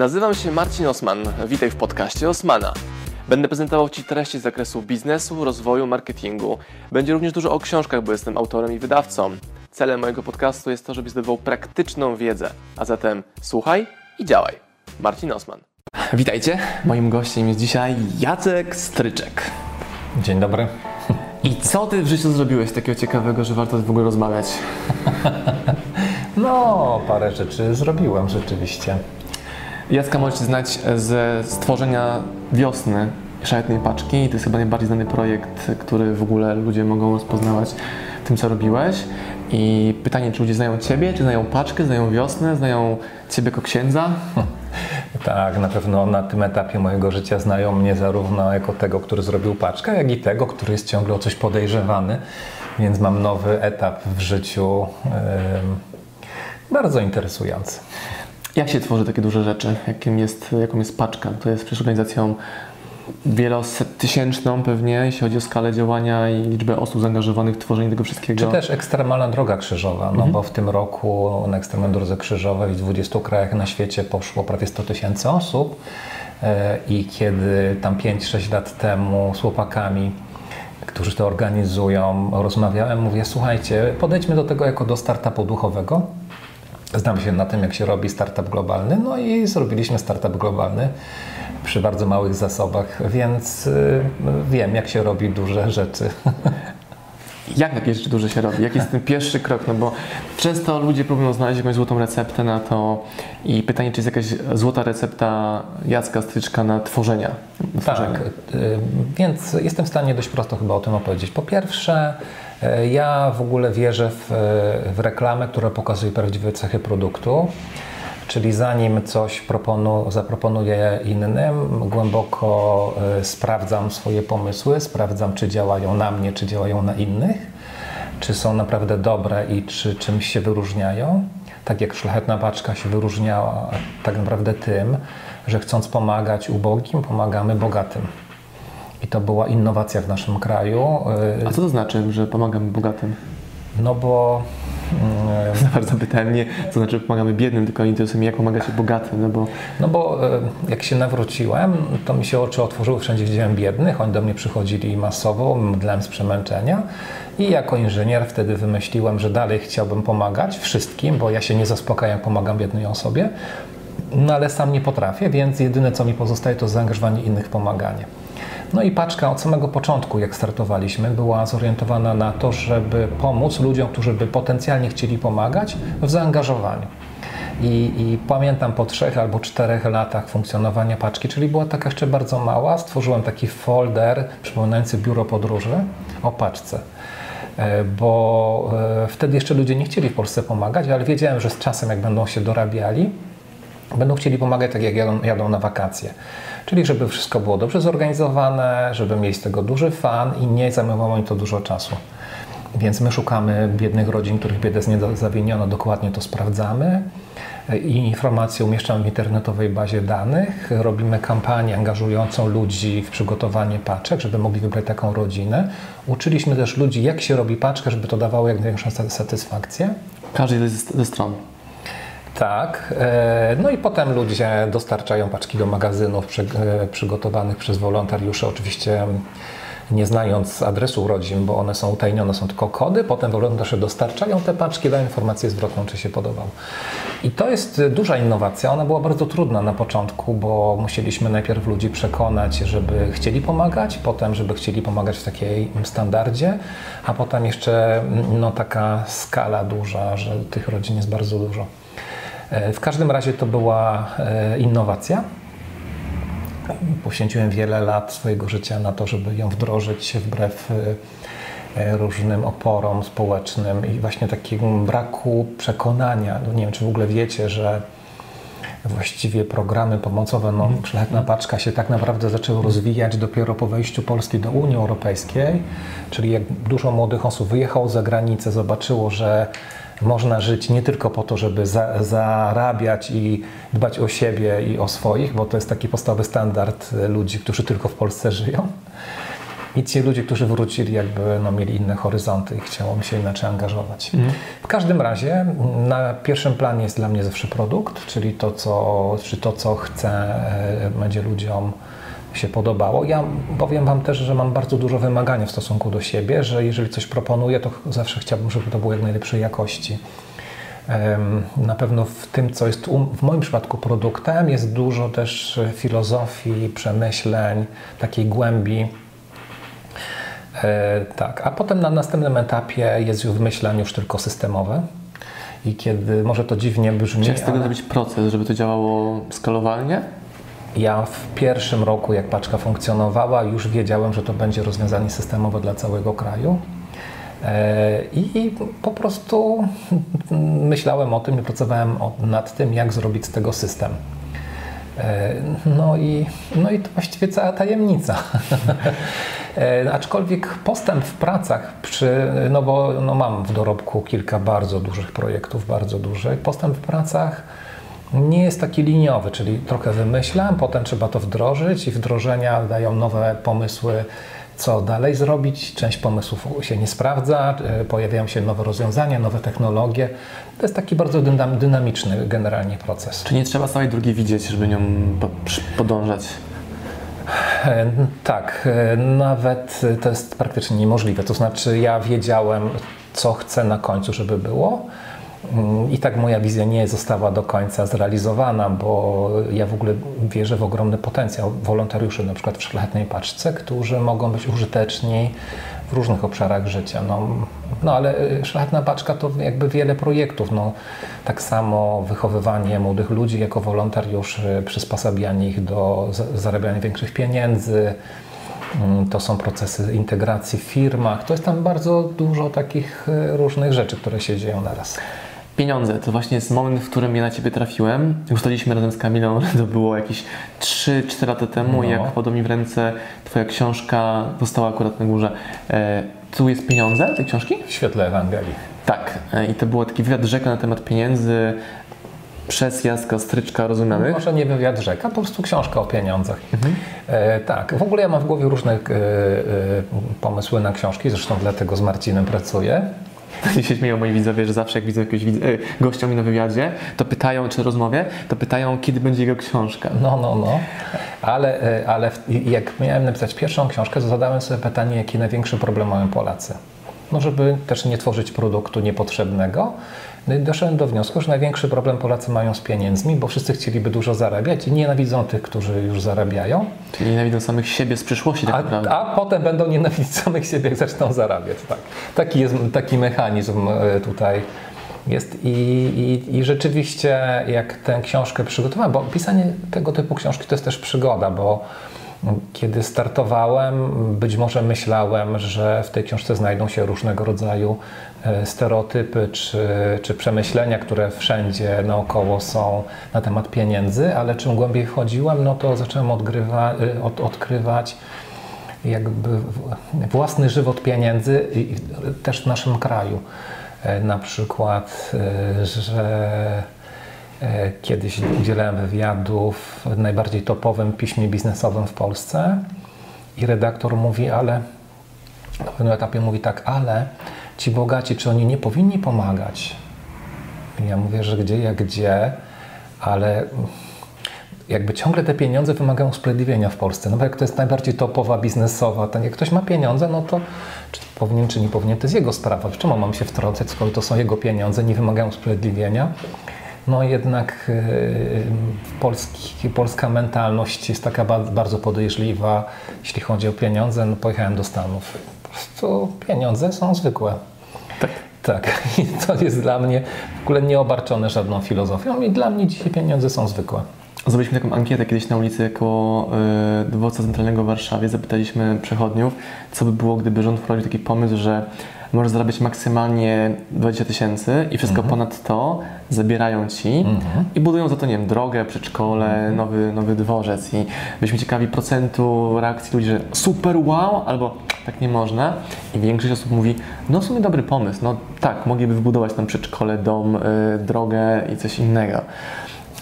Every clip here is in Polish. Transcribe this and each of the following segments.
Nazywam się Marcin Osman. Witaj w podcaście Osmana. Będę prezentował Ci treści z zakresu biznesu, rozwoju, marketingu. Będzie również dużo o książkach, bo jestem autorem i wydawcą. Celem mojego podcastu jest to, żebyś zdobywał praktyczną wiedzę. A zatem słuchaj i działaj. Marcin Osman. Witajcie. Moim gościem jest dzisiaj Jacek Stryczek. Dzień dobry. I co Ty w życiu zrobiłeś takiego ciekawego, że warto w ogóle rozmawiać? No, parę rzeczy zrobiłem rzeczywiście. Jacka możecie znać ze stworzenia wiosny szlachetnej paczki. To jest chyba najbardziej znany projekt, który w ogóle ludzie mogą rozpoznawać tym, co robiłeś. I pytanie, czy ludzie znają Ciebie, czy znają paczkę, znają wiosnę, znają Ciebie jako księdza? Tak, na pewno na tym etapie mojego życia znają mnie zarówno jako tego, który zrobił paczkę, jak i tego, który jest ciągle o coś podejrzewany. Więc mam nowy etap w życiu, yy, bardzo interesujący. Jak się tworzy takie duże rzeczy? Jakim jest, jaką jest paczka? To jest przecież organizacją wielotysięczną pewnie, jeśli chodzi o skalę działania i liczbę osób zaangażowanych w tworzenie tego wszystkiego. Czy też ekstremalna droga krzyżowa, no mhm. bo w tym roku na ekstremalnej drodze krzyżowej w 20 krajach na świecie poszło prawie 100 tysięcy osób e, i kiedy tam 5-6 lat temu z chłopakami którzy to organizują, rozmawiałem, mówię, słuchajcie, podejdźmy do tego jako do startupu duchowego, Znam się na tym, jak się robi startup globalny, no i zrobiliśmy startup globalny przy bardzo małych zasobach, więc y, wiem, jak się robi duże rzeczy. Jak takie rzeczy duże się robi? Jaki jest ten pierwszy krok? No bo często ludzie próbują znaleźć jakąś złotą receptę na to i pytanie, czy jest jakaś złota recepta Jacka Stryczka na tworzenia? Na tak, y, więc jestem w stanie dość prosto chyba o tym opowiedzieć. Po pierwsze, ja w ogóle wierzę w, w reklamę, która pokazuje prawdziwe cechy produktu. Czyli zanim coś proponu, zaproponuję innym, głęboko y, sprawdzam swoje pomysły, sprawdzam, czy działają na mnie, czy działają na innych, czy są naprawdę dobre i czy czymś się wyróżniają. Tak jak szlachetna paczka się wyróżniała tak naprawdę tym, że chcąc pomagać ubogim, pomagamy bogatym. I to była innowacja w naszym kraju. Y, A co to znaczy, że pomagamy bogatym? No bo za bardzo pytałem nie, to znaczy pomagamy biednym, tylko interesuje mnie, jak pomagacie bogatym, no bo... No bo e, jak się nawróciłem, to mi się oczy otworzyły, wszędzie widziałem biednych, oni do mnie przychodzili masowo, mdlałem z przemęczenia i jako inżynier wtedy wymyśliłem, że dalej chciałbym pomagać wszystkim, bo ja się nie zaspokajam, pomagam biednej osobie, no ale sam nie potrafię, więc jedyne co mi pozostaje to zaangażowanie innych w pomaganie. No i paczka od samego początku, jak startowaliśmy, była zorientowana na to, żeby pomóc ludziom, którzy by potencjalnie chcieli pomagać w zaangażowaniu. I, I, pamiętam po trzech albo czterech latach funkcjonowania paczki, czyli była taka jeszcze bardzo mała, stworzyłem taki folder przypominający biuro podróży o paczce. E, bo e, wtedy jeszcze ludzie nie chcieli w Polsce pomagać, ale wiedziałem, że z czasem, jak będą się dorabiali, będą chcieli pomagać tak, jak jadą, jadą na wakacje. Czyli żeby wszystko było dobrze zorganizowane, żeby mieli z tego duży fan i nie zajmowało im to dużo czasu. Więc my szukamy biednych rodzin, których biedę zawieniono, dokładnie to sprawdzamy i informacje umieszczamy w internetowej bazie danych. Robimy kampanię angażującą ludzi w przygotowanie paczek, żeby mogli wybrać taką rodzinę. Uczyliśmy też ludzi, jak się robi paczkę, żeby to dawało jak największą satysfakcję. Każdej ze stron. Tak. E, no i potem ludzie dostarczają paczki do magazynów e, przygotowanych przez wolontariuszy, oczywiście nie znając adresu urodzin, bo one są utajnione, są tylko kody. Potem wolontariusze dostarczają te paczki, dają informację zwrotną, czy się podobał. I to jest duża innowacja. Ona była bardzo trudna na początku, bo musieliśmy najpierw ludzi przekonać, żeby chcieli pomagać, potem, żeby chcieli pomagać w takiej standardzie, a potem jeszcze no, taka skala duża, że tych rodzin jest bardzo dużo. E, w każdym razie to była e, innowacja. Poświęciłem wiele lat swojego życia na to, żeby ją wdrożyć wbrew e, różnym oporom społecznym i właśnie takiemu braku przekonania. No nie wiem, czy w ogóle wiecie, że właściwie programy pomocowe, no, mhm. szlachetna paczka się tak naprawdę zaczęły rozwijać dopiero po wejściu Polski do Unii Europejskiej, czyli jak dużo młodych osób wyjechało za granicę, zobaczyło, że można żyć nie tylko po to, żeby za, zarabiać i dbać o siebie i o swoich, bo to jest taki podstawowy standard ludzi, którzy tylko w Polsce żyją, I ci ludzie, którzy wrócili, jakby no, mieli inne horyzonty i chciało mi się inaczej angażować. W każdym razie na pierwszym planie jest dla mnie zawsze produkt, czyli to, co, czy to, co chcę, e, będzie ludziom się podobało. Ja powiem Wam też, że mam bardzo dużo wymagania w stosunku do siebie, że jeżeli coś proponuję, to zawsze chciałbym, żeby to było jak najlepszej jakości. Na pewno w tym, co jest w moim przypadku produktem, jest dużo też filozofii, przemyśleń, takiej głębi. E, tak, a potem na następnym etapie jest już myślenie już tylko systemowe. I kiedy może to dziwnie brzmi, Czy z tego ale zrobić proces, żeby to działało skalowalnie? Ja w pierwszym roku, jak paczka funkcjonowała, już wiedziałem, że to będzie rozwiązanie systemowe dla całego kraju. E, I po prostu myślałem o tym i pracowałem nad tym, jak zrobić z tego system. E, No i, no i to właściwie cała tajemnica. E, Aczkolwiek postęp w pracach, przy, no bo no mam w dorobku kilka bardzo dużych projektów, bardzo dużych, postęp w pracach nie jest taki liniowy, czyli trochę wymyślam, potem trzeba to wdrożyć i wdrożenia dają nowe pomysły, co dalej zrobić. Część pomysłów się nie sprawdza, e, pojawiają się nowe rozwiązania, nowe technologie. To jest taki bardzo dynam- dynamiczny generalnie proces. Czy nie trzeba całej drogi widzieć, żeby nią podążać? E, Tak, e, nawet to jest praktycznie niemożliwe. To znaczy, ja wiedziałem, co chcę na końcu, żeby było. I tak moja wizja nie została do końca zrealizowana, bo ja w ogóle wierzę w ogromny potencjał wolontariuszy, na przykład w Szlachetnej Paczce, którzy mogą być użyteczni w różnych obszarach życia. No, no ale y, Szlachetna Paczka to jakby wiele projektów. No, tak samo wychowywanie młodych ludzi jako wolontariuszy, przysposabianie ich do za- zarabiania większych pieniędzy, Mm, to są procesy integracji w firmach. To jest tam bardzo dużo takich y, różnych rzeczy, które się dzieją naraz. Pieniądze to właśnie jest moment, w którym ja na Ciebie trafiłem. Ustaliliśmy razem z Kamilą, to było jakieś 3-4 lata temu, No. jak podał mi w ręce Twoja książka, została akurat na górze. E, tu jest pieniądze tej książki? W świetle Ewangelii. Tak. E, I to było taki wywiad rzeka na temat pieniędzy przez Jacka Stryczka rozumianych. Może nie wywiad rzeka, po prostu książka o pieniądzach. E, tak, w ogóle ja mam w głowie różne e, e, pomysły na książki, zresztą dlatego z Marcinem pracuję. I się śmieją moi widzowie, że zawsze jak widzą jakiegoś widz- e, gościa mi na wywiadzie, to pytają, czy rozmowie, to pytają, kiedy będzie jego książka. No, no, no. Ale, e, ale jak miałem napisać pierwszą książkę, to zadałem sobie pytanie, jaki największy problem mają Polacy. No, żeby też nie tworzyć produktu niepotrzebnego. No doszedłem do wniosku, że największy problem Polacy mają z pieniędzmi, bo wszyscy chcieliby dużo zarabiać i nienawidzą tych, którzy już zarabiają, Czyli nienawidzą samych siebie z przyszłości tak naprawdę. a, a potem będą nienawidzić samych siebie, jak zaczną zarabiać. Tak. Taki jest taki mechanizm e, tutaj jest i, i, i rzeczywiście jak tę książkę przygotowałem, bo pisanie tego typu książki to jest też przygoda, bo kiedy startowałem, być może myślałem, że w tej książce znajdą się różnego rodzaju e, stereotypy czy, czy przemyślenia, które wszędzie naokoło są na temat pieniędzy, ale czym głębiej wchodziłem, no to zacząłem odgrywa, e, od, odkrywać jakby własny żywot pieniędzy też w naszym kraju. E, Na przykład, że kiedyś udzielałem wywiadów w najbardziej topowym piśmie biznesowym w Polsce i redaktor mówi, ale na pewnym etapie mówi tak, ale ci bogaci, czy oni nie powinni pomagać? I ja mówię, że gdzie, jak gdzie, ale jakby ciągle te pieniądze wymagają usprawiedliwienia w Polsce. No bo jak to jest najbardziej topowa, biznesowa, to jak ktoś ma pieniądze, no to czy powinien, czy nie powinien, to jest jego sprawa. Czemu mam się wtrącać, skoro to są jego pieniądze, nie wymagają usprawiedliwienia? No jednak yy, polski, polska mentalność jest taka ba- bardzo podejrzliwa, jeśli chodzi o pieniądze. No pojechałem do Stanów. Po prostu pieniądze są zwykłe. Tak. Tak, i to jest dla mnie w ogóle nieobarczone żadną filozofią i dla mnie dzisiaj pieniądze są zwykłe. Zrobiliśmy taką ankietę kiedyś na ulicy koło y, dworca centralnego w Warszawie. Zapytaliśmy przechodniów, co by było, gdyby rząd wprowadził taki pomysł, że możesz zarabiać maksymalnie 20 tysięcy i wszystko ponad to zabierają ci i budują za to, nie wiem, drogę, przedszkole, nowy, nowy dworzec. I byliśmy ciekawi procentu reakcji ludzi, że super wow, albo tak nie można. I większość osób mówi, no w sumie dobry pomysł, no tak, mogliby wybudować tam przedszkole, dom, y, drogę i coś innego.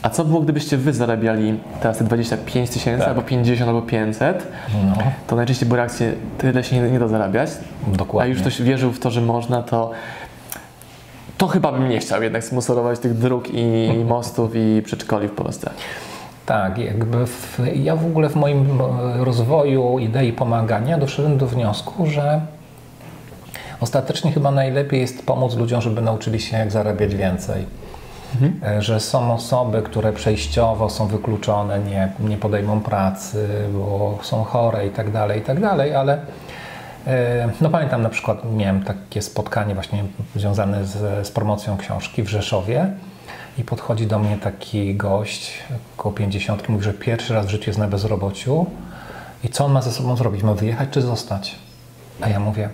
A co było, gdybyście wy zarabiali teraz te 25 tysięcy, Tak. albo 50, albo 500? No, To najczęściej były reakcje, tyle się nie, nie da zarabiać. A dokładnie. już ktoś wierzył w to, że można, to to chyba bym nie chciał jednak sponsorować tych dróg i mostów i przedszkoli w Polsce. Tak, jakby w, ja w ogóle w moim rozwoju idei pomagania doszedłem do wniosku, że ostatecznie chyba najlepiej jest pomóc ludziom, żeby nauczyli się jak zarabiać więcej. E, Że są osoby, które przejściowo są wykluczone, nie, nie podejmą pracy, bo są chore i tak dalej, i tak dalej, ale e, no pamiętam na przykład, miałem takie spotkanie właśnie związane z, z promocją książki w Rzeszowie i podchodzi do mnie taki gość, około 50, mówi, że pierwszy raz w życiu jest na bezrobociu i co on ma ze sobą zrobić? Ma wyjechać czy zostać? A ja mówię,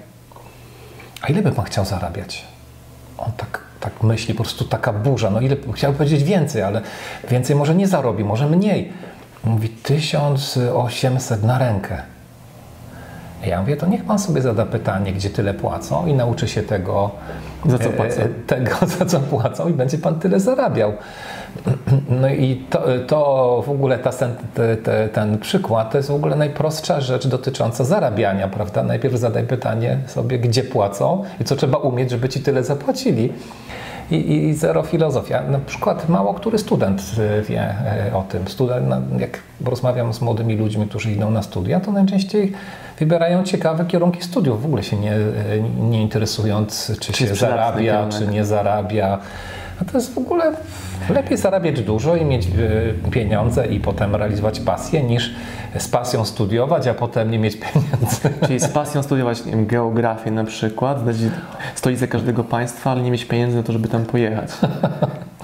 a ile by pan chciał zarabiać? On tak, tak myśli, po prostu taka burza. No ile, chciałbym powiedzieć więcej, ale więcej może nie zarobi, może mniej. Mówi 1800 na rękę. Ja mówię, to niech pan sobie zada pytanie, gdzie tyle płacą i nauczy się tego, Za co e, płacą? e, tego, za co płacą i będzie pan tyle zarabiał. No i to, to w ogóle ta, sen- te, te, ten przykład to jest w ogóle najprostsza rzecz dotycząca zarabiania, prawda? Najpierw zadaj pytanie sobie, gdzie płacą i co trzeba umieć, żeby ci tyle zapłacili. I, i zero filozofia. Na przykład mało który student wie e, o tym. Student, jak rozmawiam z młodymi ludźmi, którzy idą na studia, to najczęściej wybierają ciekawe kierunki studiów, w ogóle się nie, e, nie interesując, czy, Czy się zarabia, kierunek. czy nie zarabia. A to jest w ogóle lepiej zarabiać dużo i mieć y, pieniądze i potem realizować pasję, niż z pasją studiować, a potem nie mieć pieniędzy. Czyli z pasją studiować wiem, geografię na przykład, znać stolicę każdego państwa, ale nie mieć pieniędzy na to, żeby tam pojechać.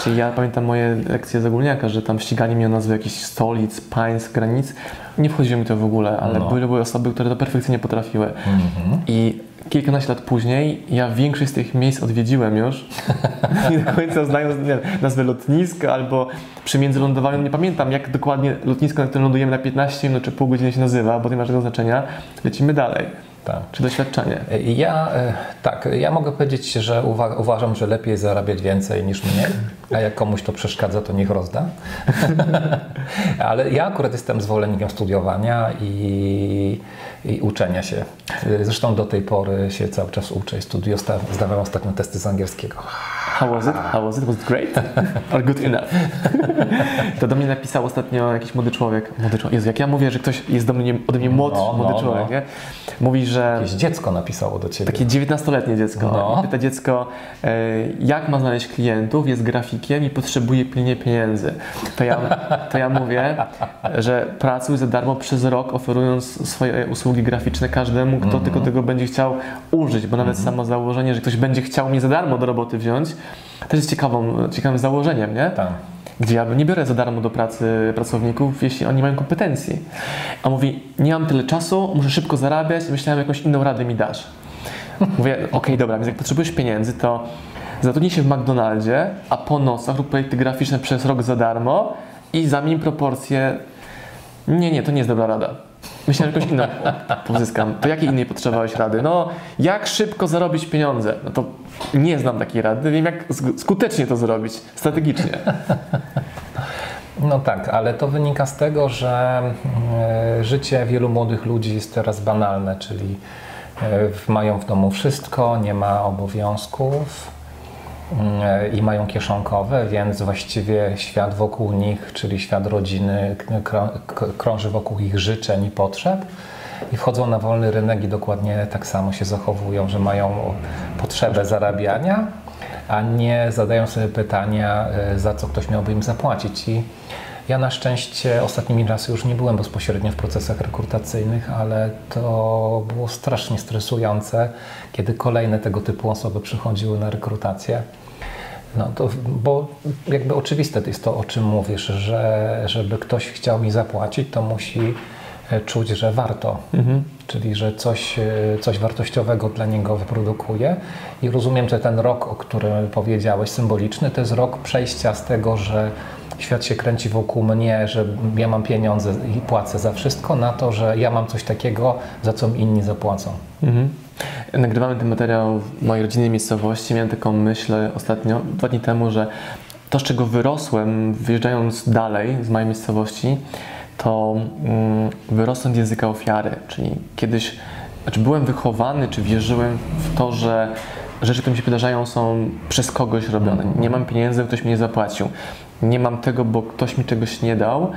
Czyli ja pamiętam moje lekcje z ogólniaka, że tam ścigali mnie o nazwy jakichś stolic, państw, granic. Nie wchodziło mi to w do ale No. były, były osoby, które to perfekcyjnie potrafiły. I kilkanaście lat później ja większość z tych miejsc odwiedziłem już. nie do końca znając nazwę lotniska albo przy międzylądowaniu. Nie pamiętam jak dokładnie lotnisko, na którym lądujemy na 15 minut czy pół godziny się nazywa, bo to nie ma żadnego znaczenia. Lecimy dalej. Tak. Czy doświadczenie? Ja e, tak, ja mogę powiedzieć, że uwa- uważam, że lepiej zarabiać więcej niż mniej, a jak komuś to przeszkadza, to niech rozda. Ale ja akurat jestem zwolennikiem studiowania i, i uczenia się. Zresztą do tej pory się cały czas uczę. Sta- Zdawałem ostatnio testy z angielskiego. How was it? How was it? Was it great? Or good enough? to do mnie napisał ostatnio jakiś młody człowiek. Młody człowiek. Jezu, jak ja mówię, że ktoś jest do mnie, ode mnie młodszy, No, młody no, człowiek, no. nie? Mówi, że Jakieś dziecko napisało do ciebie. takie 19-letnie dziecko. No. I Pyta dziecko, e, jak ma znaleźć klientów, jest grafikiem i potrzebuje pilnie pieniędzy. To ja, to ja mówię, że pracuj za darmo przez rok, oferując swoje usługi graficzne każdemu, kto Mhm. tylko tego będzie chciał użyć, bo nawet samo założenie, że ktoś będzie chciał mnie za darmo do roboty wziąć, też jest ciekawą, ciekawym założeniem, nie? Tak. Gdzie ja nie biorę za darmo do pracy pracowników, jeśli oni mają kompetencji. A mówi, nie mam tyle czasu, muszę szybko zarabiać, myślałem, jakąś inną radę mi dasz. Mówię, okej, dobra, więc jak potrzebujesz pieniędzy, to zatrudnij się w McDonaldzie, a po nocach rób projekty graficzne przez rok za darmo i zamień proporcje. Nie, nie, to nie jest dobra rada. Myślałem, że jakąś inną pozyskam. To jakiej innej potrzebowałeś rady? No, jak szybko zarobić pieniądze? No to nie znam takiej rady, wiem jak sk- skutecznie to zrobić, strategicznie. No tak, ale to wynika z tego, że e, życie wielu młodych ludzi jest teraz banalne, czyli e, mają w domu wszystko, nie ma obowiązków i mają kieszonkowe, więc właściwie świat wokół nich, czyli świat rodziny, krąży wokół ich życzeń i potrzeb. I wchodzą na wolny rynek i dokładnie tak samo się zachowują, że mają potrzebę zarabiania, a nie zadają sobie pytania, e, za co ktoś miałby im zapłacić. I ja na szczęście ostatnimi czasy już nie byłem bezpośrednio w procesach rekrutacyjnych, ale to było strasznie stresujące, kiedy kolejne tego typu osoby przychodziły na rekrutację. No to, bo jakby oczywiste jest to, o czym mówisz, że żeby ktoś chciał mi zapłacić, to musi e, czuć, że warto. Czyli, że coś, e, coś wartościowego dla niego wyprodukuje. I rozumiem, że ten rok, o którym powiedziałeś, symboliczny, to jest rok przejścia z tego, że świat się kręci wokół mnie, że ja mam pieniądze i płacę za wszystko, na to, że ja mam coś takiego, za co inni zapłacą. Mhm. Nagrywamy ten materiał w mojej rodzinnej miejscowości. Miałem taką myśl ostatnio, dwa dni temu, że to, z czego wyrosłem, wyjeżdżając dalej z mojej miejscowości, to mm, wyrosłem z języka ofiary, czyli kiedyś, znaczy byłem wychowany, czy wierzyłem w to, że rzeczy, które mi się wydarzają, są przez kogoś robione. Nie mam pieniędzy, ktoś mi nie zapłacił. Nie mam tego, bo ktoś mi czegoś nie dał.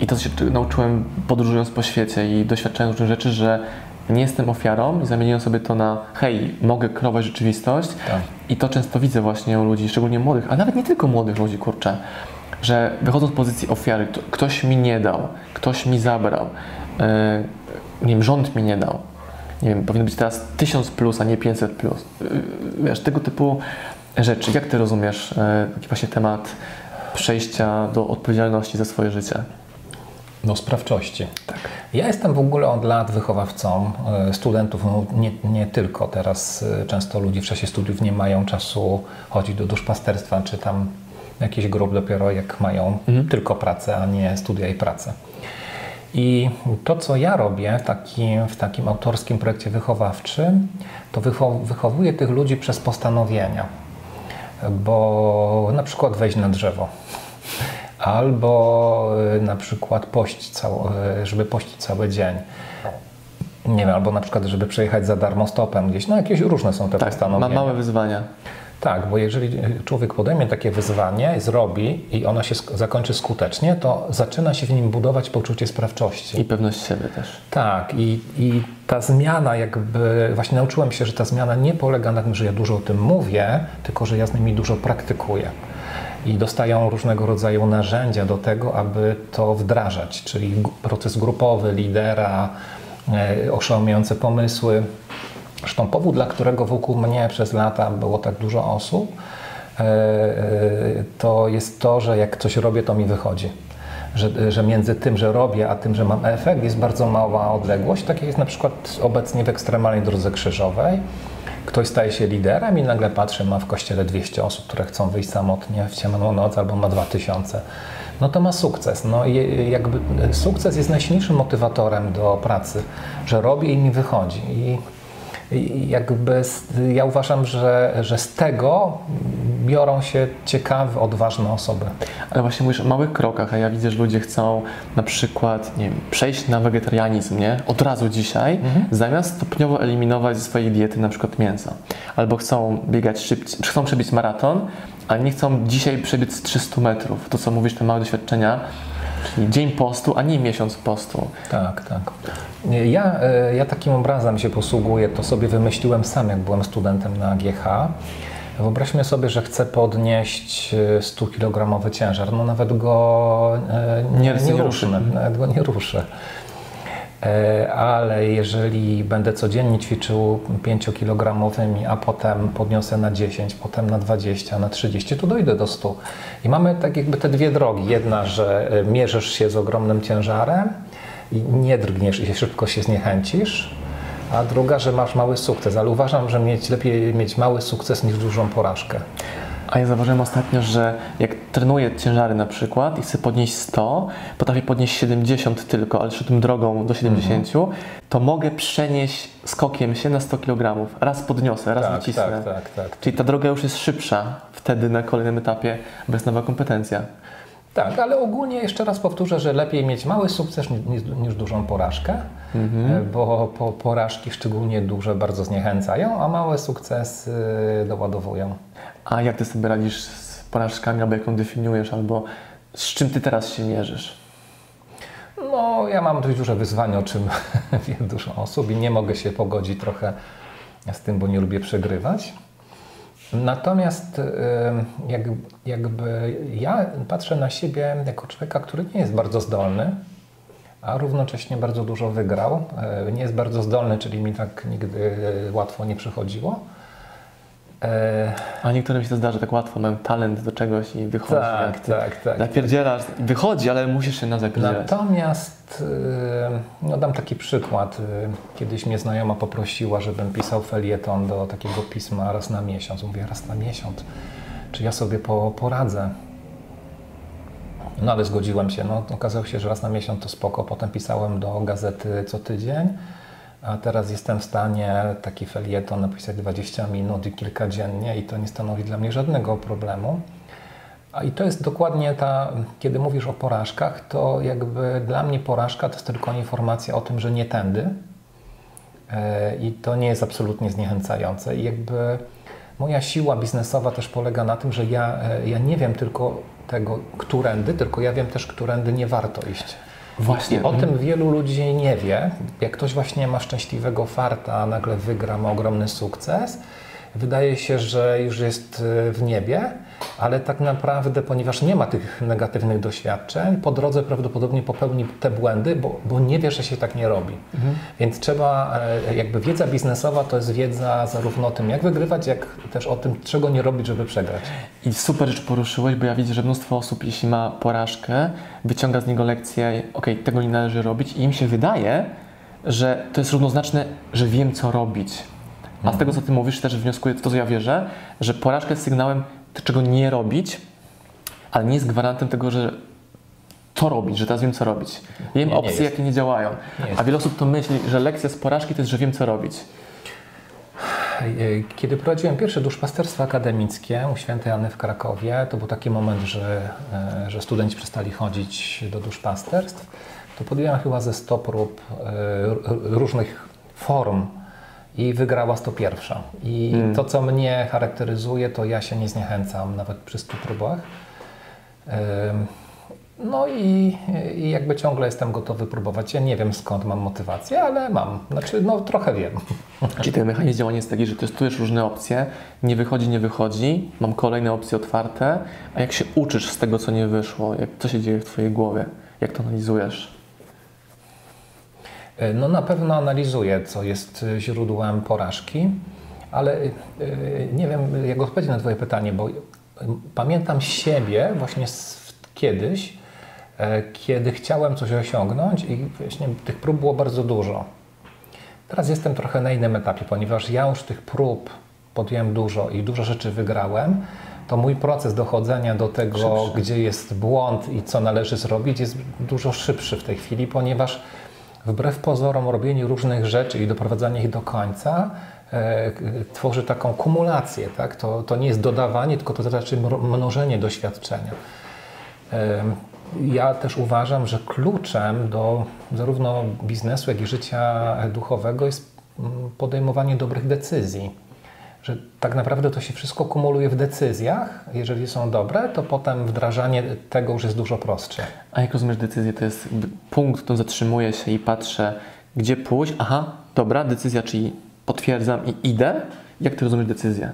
I to się nauczyłem podróżując po świecie i doświadczając różnych rzeczy, że nie jestem ofiarą i zamieniłem sobie to na hej, mogę kreować rzeczywistość. Tak. I to często widzę właśnie u ludzi, szczególnie młodych, a nawet nie tylko młodych ludzi, kurczę, że wychodzą z pozycji ofiary, kto- ktoś mi nie dał, ktoś mi zabrał, yy, nie wiem, rząd mi nie dał. Nie wiem, powinno być teraz 1000 plus, a nie 500 plus. Yy, wiesz, tego typu rzeczy. Jak ty rozumiesz yy, taki właśnie temat przejścia do odpowiedzialności za swoje życie? Do sprawczości. Ja jestem w ogóle od lat wychowawcą e, studentów, no nie, nie tylko. Teraz e, często ludzie w czasie studiów nie mają czasu chodzić do duszpasterstwa, czy tam jakiś grup dopiero jak mają tylko pracę, a nie studia i pracę. I to, co ja robię taki, w takim autorskim projekcie wychowawczym, to wychow, wychowuję tych ludzi przez postanowienia. Bo na przykład wejść na drzewo, albo y, na przykład pościć cało, y, żeby pościć cały dzień. Nie wiem, albo na przykład, żeby przejechać za darmo stopem gdzieś. No jakieś różne są te Tak, ma postanowienia. małe wyzwania. Tak, bo jeżeli człowiek podejmie takie wyzwanie, zrobi i ono się zakończy skutecznie, to zaczyna się w nim budować poczucie sprawczości. I pewność siebie też. Tak, i, i ta zmiana jakby, właśnie nauczyłem się, że ta zmiana nie polega na tym, że ja dużo o tym mówię, tylko że ja z nimi dużo praktykuję. I dostają różnego rodzaju narzędzia do tego, aby to wdrażać, czyli proces grupowy, lidera, e, oszałamiające pomysły. Zresztą powód, dla którego wokół mnie przez lata było tak dużo osób, e, e, to jest to, że jak coś robię, to mi wychodzi. Że, że między tym, że robię, a tym, że mam efekt, jest bardzo mała odległość. Tak jest na przykład obecnie w ekstremalnej drodze krzyżowej. Ktoś staje się liderem i nagle patrzy, ma w kościele 200 osób, które chcą wyjść samotnie w ciemną noc, albo ma 2000. No to ma sukces. No i jakby sukces jest najsilniejszym motywatorem do pracy, że robię i mi wychodzi. I jakby ja uważam, że, że z tego biorą się ciekawe, odważne osoby. Ale właśnie mówisz o małych krokach, a ja widzę, że ludzie chcą na przykład nie wiem, przejść na wegetarianizm, nie? Od razu dzisiaj, zamiast stopniowo eliminować ze swojej diety na przykład mięsa. Albo chcą biegać szybciej, chcą przebiec maraton, a nie chcą dzisiaj przebiec 300 metrów. To co mówisz, te małe doświadczenia, dzień postu, a nie miesiąc postu. Tak, tak. Ja, e, ja takim obrazem się posługuję, to sobie wymyśliłem sam, jak byłem studentem na GH. Wyobraźmy sobie, że chcę podnieść e, 100 kg ciężar. No nawet go e, nie, Nie- nie, ruszę, nawet go nie ruszę. E, Ale jeżeli będę codziennie ćwiczył 5-kilogramowymi, a potem podniosę na 10, potem na 20, na 30, to dojdę do 100. I mamy tak jakby te dwie drogi. Jedna, że e, mierzysz się z ogromnym ciężarem i nie drgniesz i szybko się zniechęcisz, a druga, że masz mały sukces. Ale uważam, że mieć, lepiej mieć mały sukces niż dużą porażkę. A ja zauważyłem ostatnio, że jak trenuję ciężary na przykład i chcę podnieść 100, potrafię podnieść 70 tylko, ale szedłem drogą do 70, to mogę przenieść skokiem się na 100 kg. Raz podniosę, raz Tak, wycisnę. tak, tak, tak. Czyli ta droga już jest szybsza wtedy na kolejnym etapie, jest nowa kompetencja. Tak, ale ogólnie jeszcze raz powtórzę, że lepiej mieć mały sukces niż, niż, dużą porażkę, e, bo po, porażki szczególnie duże bardzo zniechęcają, a małe sukcesy doładowują. A jak ty sobie radzisz z porażkami, albo jak ją definiujesz, albo z czym ty teraz się mierzysz? No, ja mam dość duże wyzwanie, o czym wie dużo osób i nie mogę się pogodzić trochę z tym, bo nie lubię przegrywać. Natomiast y, jak, jakby ja patrzę na siebie jako człowieka, który nie jest bardzo zdolny, a równocześnie bardzo dużo wygrał. Y, Nie jest bardzo zdolny, czyli mi tak nigdy y, łatwo nie przychodziło. E, A niektórym się to zdarza tak łatwo, mają talent do czegoś i wychodzi. Tak, tak, tak. Napierdzielasz, wychodzi, ale musisz się na zapierdzielać. Natomiast yy, no dam taki przykład. Yy, Kiedyś mnie znajoma poprosiła, żebym pisał felieton do takiego pisma raz na miesiąc. Mówię, raz na miesiąc. Czy ja sobie po, poradzę? No ale zgodziłem się. No, okazało się, że raz na miesiąc to spoko. Potem pisałem do gazety co tydzień. A teraz jestem w stanie taki felieton napisać 20 minut i kilka dziennie i to nie stanowi dla mnie żadnego problemu. A i to jest dokładnie ta, kiedy mówisz o porażkach, to jakby dla mnie porażka to jest tylko informacja o tym, że nie tędy. E, I to nie jest absolutnie zniechęcające. I jakby moja siła biznesowa też polega na tym, że ja, e, ja nie wiem tylko tego, którędy, tylko ja wiem też, którędy nie warto iść. Właśnie. O tym wielu ludzi nie wie. Jak ktoś właśnie ma szczęśliwego farta, nagle wygra, ma ogromny sukces, wydaje się, że już jest e, w niebie, ale tak naprawdę, ponieważ nie ma tych negatywnych doświadczeń, po drodze prawdopodobnie popełni te błędy, bo, bo nie wie, że się tak nie robi. Mhm. Więc trzeba, e, jakby wiedza biznesowa to jest wiedza zarówno o tym, jak wygrywać, jak też o tym, czego nie robić, żeby przegrać. I super rzecz poruszyłeś, bo ja widzę, że mnóstwo osób, jeśli ma porażkę, wyciąga z niego lekcję, ok, tego nie należy robić i im się wydaje, że to jest równoznaczne, że wiem, co robić. A z tego, co Ty mówisz, też wnioskuję to, co ja wierzę, że porażka jest sygnałem, czego nie robić, ale nie jest gwarantem tego, że to robić, że teraz wiem, co robić. Wiem nie, opcje, nie jakie nie działają. Nie A wiele osób to myśli, że lekcja z porażki to jest, że wiem, co robić. Kiedy prowadziłem pierwsze duszpasterstwo akademickie u świętej Anny w Krakowie, to był taki moment, że, e, że studenci przestali chodzić do duszpasterstw, to podjąłem chyba ze 100 prób e, różnych form i wygrała 101. I hmm. to, co mnie charakteryzuje, to ja się nie zniechęcam nawet przy 100 próbach. No i, i, jakby ciągle jestem gotowy próbować. Ja nie wiem skąd mam motywację, ale mam. Znaczy, no trochę wiem. Czyli ten mechanizm działania jest taki, że testujesz różne opcje, nie wychodzi, nie wychodzi, mam kolejne opcje otwarte, a jak się uczysz z tego, co nie wyszło, jak, co się dzieje w Twojej głowie, jak to analizujesz? E, no na pewno analizuję, co jest źródłem porażki, ale e, nie wiem, jak odpowiedzieć na Twoje pytanie, bo pamiętam siebie właśnie kiedyś, e, kiedy chciałem coś osiągnąć i właśnie tych prób było bardzo dużo. Teraz jestem trochę na innym etapie, ponieważ ja już tych prób podjąłem dużo i dużo rzeczy wygrałem, to mój proces dochodzenia do tego, szybszy. gdzie jest błąd i co należy zrobić, jest dużo szybszy w tej chwili, ponieważ wbrew pozorom robienie różnych rzeczy i doprowadzanie ich do końca e, tworzy taką kumulację. Tak? To, to nie jest dodawanie, tylko to znaczy mnożenie doświadczenia. E, ja też uważam, że kluczem do zarówno biznesu, jak i życia duchowego jest mm, podejmowanie dobrych decyzji że tak naprawdę to się wszystko kumuluje w decyzjach. Jeżeli są dobre, to potem wdrażanie tego już jest dużo prostsze. A jak rozumiesz decyzję? To jest punkt, to zatrzymuję się i patrzę, gdzie pójść. Aha, dobra, decyzja, czyli potwierdzam i idę. Jak ty rozumiesz decyzję?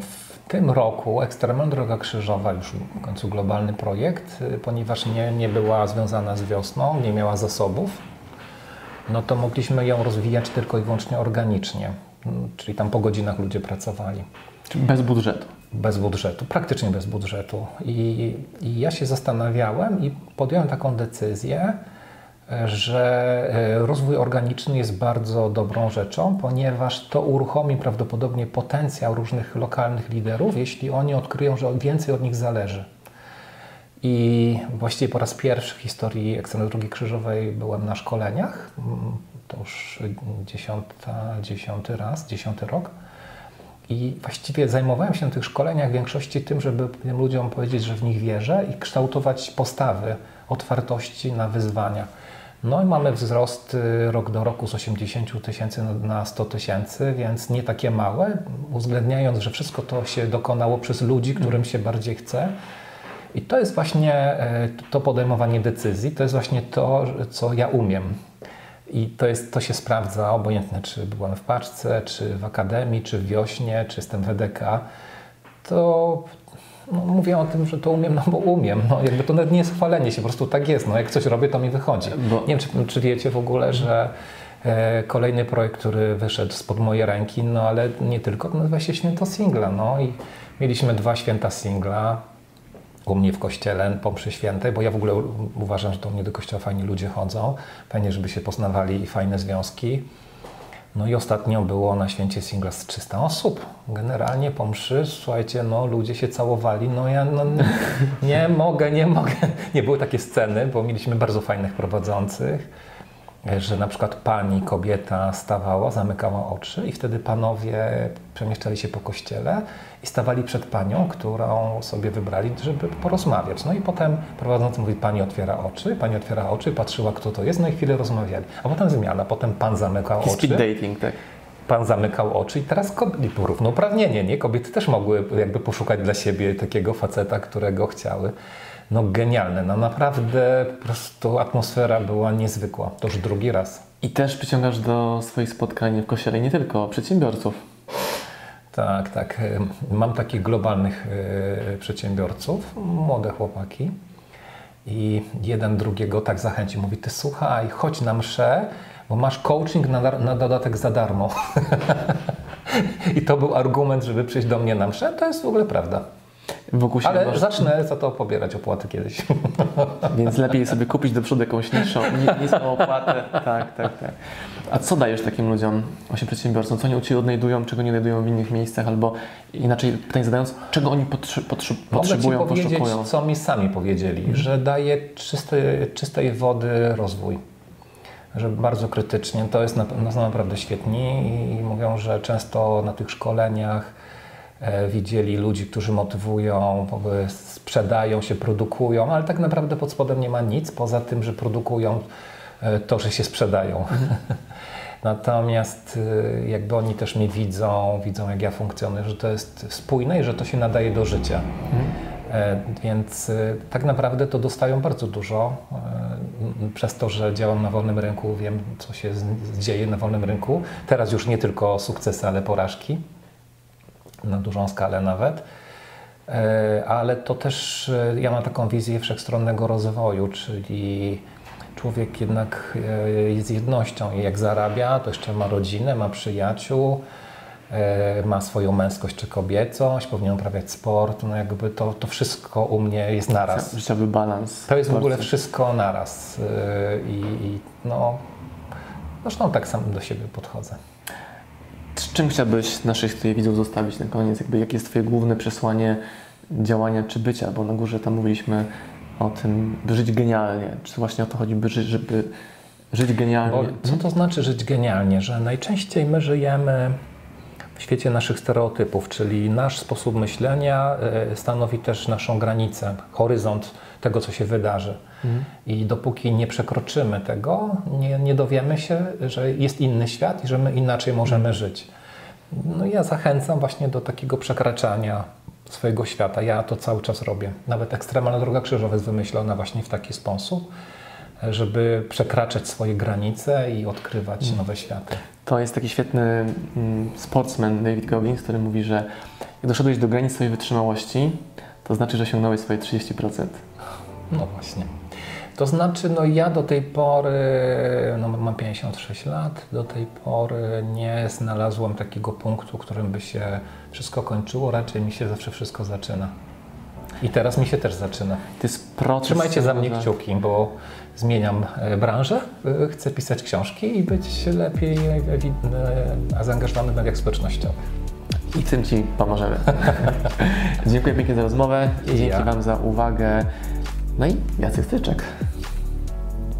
W tym roku Ekstremalna Droga Krzyżowa, już w końcu globalny projekt, ponieważ nie, nie była związana z wiosną, nie miała zasobów, no to mogliśmy ją rozwijać tylko i wyłącznie organicznie czyli tam po godzinach ludzie pracowali. Bez budżetu? Bez budżetu, praktycznie bez budżetu. I, I, ja się zastanawiałem i podjąłem taką decyzję, że e, rozwój organiczny jest bardzo dobrą rzeczą, ponieważ to uruchomi prawdopodobnie potencjał różnych lokalnych liderów, jeśli oni odkryją, że więcej od nich zależy. I właściwie po raz pierwszy w historii Ekstremy Drogi Krzyżowej byłem na szkoleniach to już dziesiąta, dziesiąty raz, dziesiąty rok. I właściwie zajmowałem się na tych szkoleniach w większości tym, żeby tym ludziom powiedzieć, że w nich wierzę i kształtować postawy otwartości na wyzwania. No i mamy wzrost y, rok do roku z 80 tysięcy na 100 tysięcy, więc nie takie małe, uwzględniając, że wszystko to się dokonało przez ludzi, którym się bardziej chce. I to jest właśnie e, to podejmowanie decyzji, to jest właśnie to, co ja umiem. I to, jest, to się sprawdza, obojętnie czy byłem w paczce, czy w akademii, czy w wiośnie, czy jestem w EDK, to no, mówię o tym, że to umiem, no bo umiem. No, jakby to nawet nie jest chwalenie się, po prostu tak jest. No, jak coś robię, to mi wychodzi. Bo... Nie wiem, czy, czy wiecie w ogóle, że e, kolejny projekt, który wyszedł spod mojej ręki, no ale nie tylko, to nazywa się Święto Singla. No i mieliśmy dwa święta singla u mnie w kościele po mszy świętej, bo ja w ogóle uważam, że do mnie do kościoła fajni ludzie chodzą, fajnie, żeby się poznawali i fajne związki. No i ostatnio było na święcie singla z 300 osób. Generalnie po mszy, słuchajcie, no ludzie się całowali, no ja no, nie mogę, nie mogę. Nie były takie sceny, bo mieliśmy bardzo fajnych prowadzących. Że na przykład pani, kobieta stawała, zamykała oczy i wtedy panowie przemieszczali się po kościele i stawali przed panią, którą sobie wybrali, żeby porozmawiać. No i potem prowadzący mówi, pani otwiera oczy, pani otwiera oczy, patrzyła kto to jest, no i chwilę rozmawiali. A potem zmiana, potem pan zamykał oczy. Speed dating, tak. Pan zamykał oczy i teraz kobiety, równouprawnienie, nie? Kobiety też mogły jakby poszukać dla siebie takiego faceta, którego chciały no genialne. No naprawdę po prostu atmosfera była niezwykła. To już drugi raz. I też przyciągasz do swoich spotkań w kościele nie tylko przedsiębiorców. Tak, tak. Mam takich globalnych e, przedsiębiorców, młode chłopaki. I jeden drugiego tak zachęci. Mówi, ty słuchaj, chodź na mszę, bo masz coaching na, na dodatek za darmo. I to był argument, żeby przyjść do mnie na mszę. To jest w ogóle prawda. Wokół Ale masz... zacznę za to pobierać opłaty kiedyś. Więc lepiej sobie kupić do przodu jakąś niższą, niską opłatę. Tak, tak, tak. A co dajesz takim ludziom, właśnie przedsiębiorcom? Co oni u Ciebie odnajdują, czego nie znajdują w innych miejscach? Albo inaczej pytanie zadając, czego oni potrzy, potrzy, potrzebują, Mogę ci poszukują? co mi sami powiedzieli, mhm. że daje czysty, czystej wody rozwój że bardzo krytycznie, to jest no, naprawdę świetni i mówią, że często na tych szkoleniach widzieli ludzi, którzy motywują, sprzedają się, produkują, ale tak naprawdę pod spodem nie ma nic poza tym, że produkują e, to, że się sprzedają. Mhm. Natomiast e, jakby oni też mnie widzą, widzą jak ja funkcjonuję, że to jest spójne i że to się nadaje do życia. Mhm. Więc tak naprawdę to dostają bardzo dużo. Przez to, że działam na wolnym rynku, wiem, co się dzieje na wolnym rynku. Teraz już nie tylko sukcesy, ale porażki na dużą skalę nawet. E, ale to też e, ja mam taką wizję wszechstronnego rozwoju, czyli człowiek jednak e, jest jednością i jak zarabia, to jeszcze ma rodzinę, ma przyjaciół, ma swoją męskość czy kobiecość, powinien uprawiać sport, no jakby to, to wszystko u mnie jest naraz. Życiowy balans. To jest w ogóle wszystko naraz i, i no, zresztą tak sam do siebie podchodzę. Czym chciałbyś naszych widzów zostawić na koniec? Jakby, jakie jest Twoje główne przesłanie działania czy bycia? Bo na górze tam mówiliśmy o tym, by żyć genialnie. Czy właśnie o to chodzi, by żyć, żeby żyć genialnie? Bo co to znaczy żyć genialnie? Że najczęściej my żyjemy w świecie naszych stereotypów, czyli nasz sposób myślenia e, stanowi też naszą granicę, horyzont tego, co się wydarzy. Mhm. I dopóki nie przekroczymy tego, nie, nie dowiemy się, że jest inny świat i że my inaczej możemy mhm. żyć. No ja zachęcam właśnie do takiego przekraczania swojego świata. Ja to cały czas robię. Nawet ekstremalna droga krzyżowa jest wymyślona właśnie w taki sposób, żeby przekraczać swoje granice i odkrywać mhm. nowe światy. To jest taki świetny mm, sportsman David Goggins, który mówi, że jak doszedłeś do granic swojej wytrzymałości, to znaczy, że osiągnąłeś swoje 30%. No właśnie. To znaczy, no ja do tej pory, no mam 56 lat, do tej pory nie znalazłem takiego punktu, którym by się wszystko kończyło, raczej mi się zawsze wszystko zaczyna. I teraz mi się też zaczyna. To jest proces. Trzymajcie za mnie kciuki, bo zmieniam e, branżę, e, chcę pisać książki i być lepiej e, zaangażowany w mediach społecznościowych. I tym Ci pomożemy. Dziękuję pięknie za rozmowę i dzięki ja. Wam za uwagę. No i Jacek Styczek.